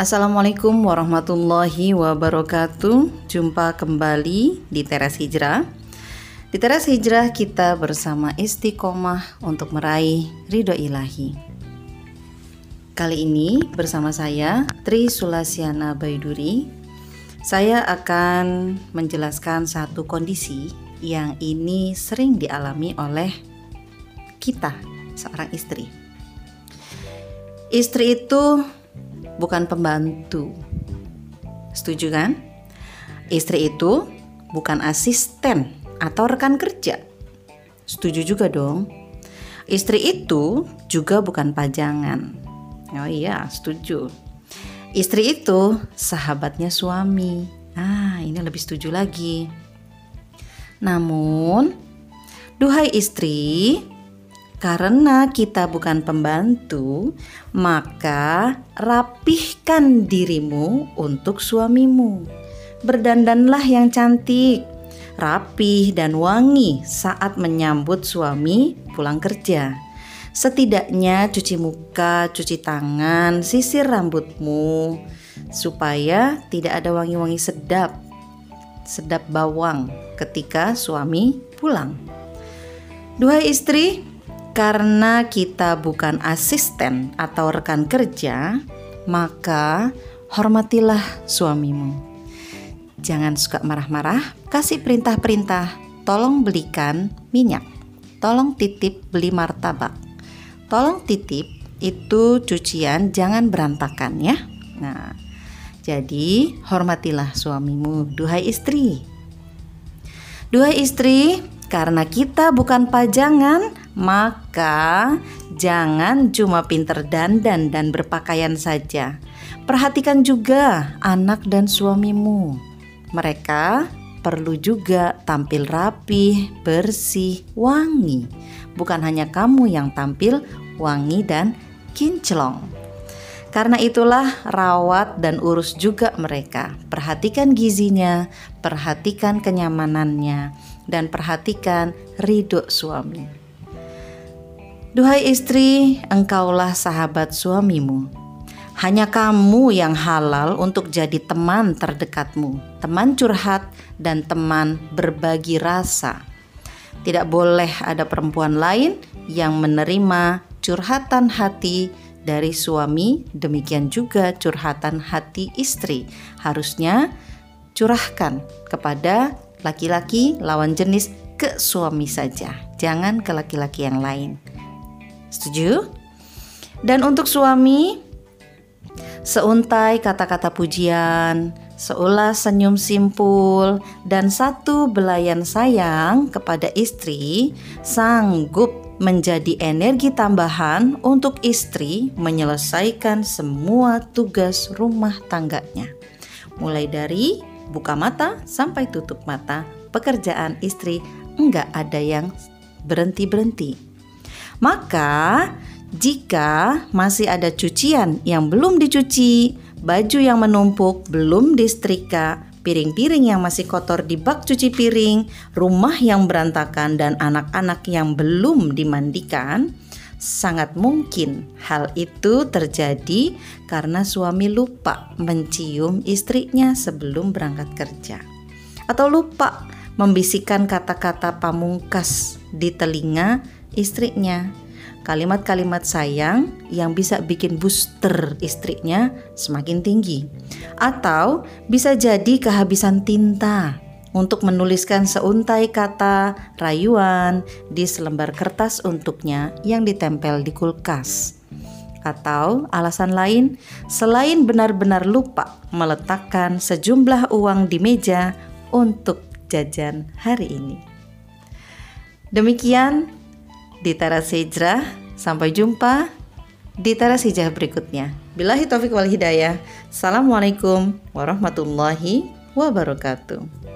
Assalamualaikum warahmatullahi wabarakatuh. Jumpa kembali di Teras Hijrah. Di Teras Hijrah kita bersama istiqomah untuk meraih ridho ilahi. Kali ini bersama saya Tri Sulasiana Baiduri. Saya akan menjelaskan satu kondisi yang ini sering dialami oleh kita, seorang istri. Istri itu bukan pembantu. Setuju kan? Istri itu bukan asisten atau rekan kerja. Setuju juga dong. Istri itu juga bukan pajangan. Oh iya, setuju. Istri itu sahabatnya suami. Ah, ini lebih setuju lagi. Namun, duhai istri, karena kita bukan pembantu, maka rapihkan dirimu untuk suamimu. Berdandanlah yang cantik, rapih dan wangi saat menyambut suami pulang kerja. Setidaknya cuci muka, cuci tangan, sisir rambutmu supaya tidak ada wangi-wangi sedap, sedap bawang ketika suami pulang. Dua istri, karena kita bukan asisten atau rekan kerja, maka hormatilah suamimu. Jangan suka marah-marah, kasih perintah-perintah. Tolong belikan minyak. Tolong titip beli martabak. Tolong titip itu cucian jangan berantakan ya. Nah, jadi hormatilah suamimu, duhai istri. Duhai istri, karena kita bukan pajangan, maka jangan cuma pinter dandan dan berpakaian saja. Perhatikan juga anak dan suamimu. Mereka perlu juga tampil rapi, bersih, wangi. Bukan hanya kamu yang tampil wangi dan kinclong. Karena itulah rawat dan urus juga mereka. Perhatikan gizinya, perhatikan kenyamanannya, dan perhatikan ridho suami. Duhai istri, engkaulah sahabat suamimu. Hanya kamu yang halal untuk jadi teman terdekatmu, teman curhat, dan teman berbagi rasa. Tidak boleh ada perempuan lain yang menerima curhatan hati dari suami, demikian juga curhatan hati istri. Harusnya curahkan kepada laki-laki lawan jenis ke suami saja, jangan ke laki-laki yang lain. Setuju? Dan untuk suami, seuntai kata-kata pujian, seulas senyum simpul, dan satu belayan sayang kepada istri sanggup menjadi energi tambahan untuk istri menyelesaikan semua tugas rumah tangganya. Mulai dari buka mata sampai tutup mata, pekerjaan istri enggak ada yang berhenti-berhenti. Maka, jika masih ada cucian yang belum dicuci, baju yang menumpuk belum disetrika, piring-piring yang masih kotor di bak cuci piring, rumah yang berantakan, dan anak-anak yang belum dimandikan, sangat mungkin hal itu terjadi karena suami lupa mencium istrinya sebelum berangkat kerja, atau lupa membisikkan kata-kata pamungkas di telinga istrinya kalimat-kalimat sayang yang bisa bikin booster istrinya semakin tinggi, atau bisa jadi kehabisan tinta untuk menuliskan seuntai kata rayuan di selembar kertas untuknya yang ditempel di kulkas. Atau alasan lain, selain benar-benar lupa meletakkan sejumlah uang di meja untuk jajan hari ini. Demikian di Teras Hijrah. Sampai jumpa di Teras Hijrah berikutnya. Bilahi taufik wal hidayah. Assalamualaikum warahmatullahi wabarakatuh.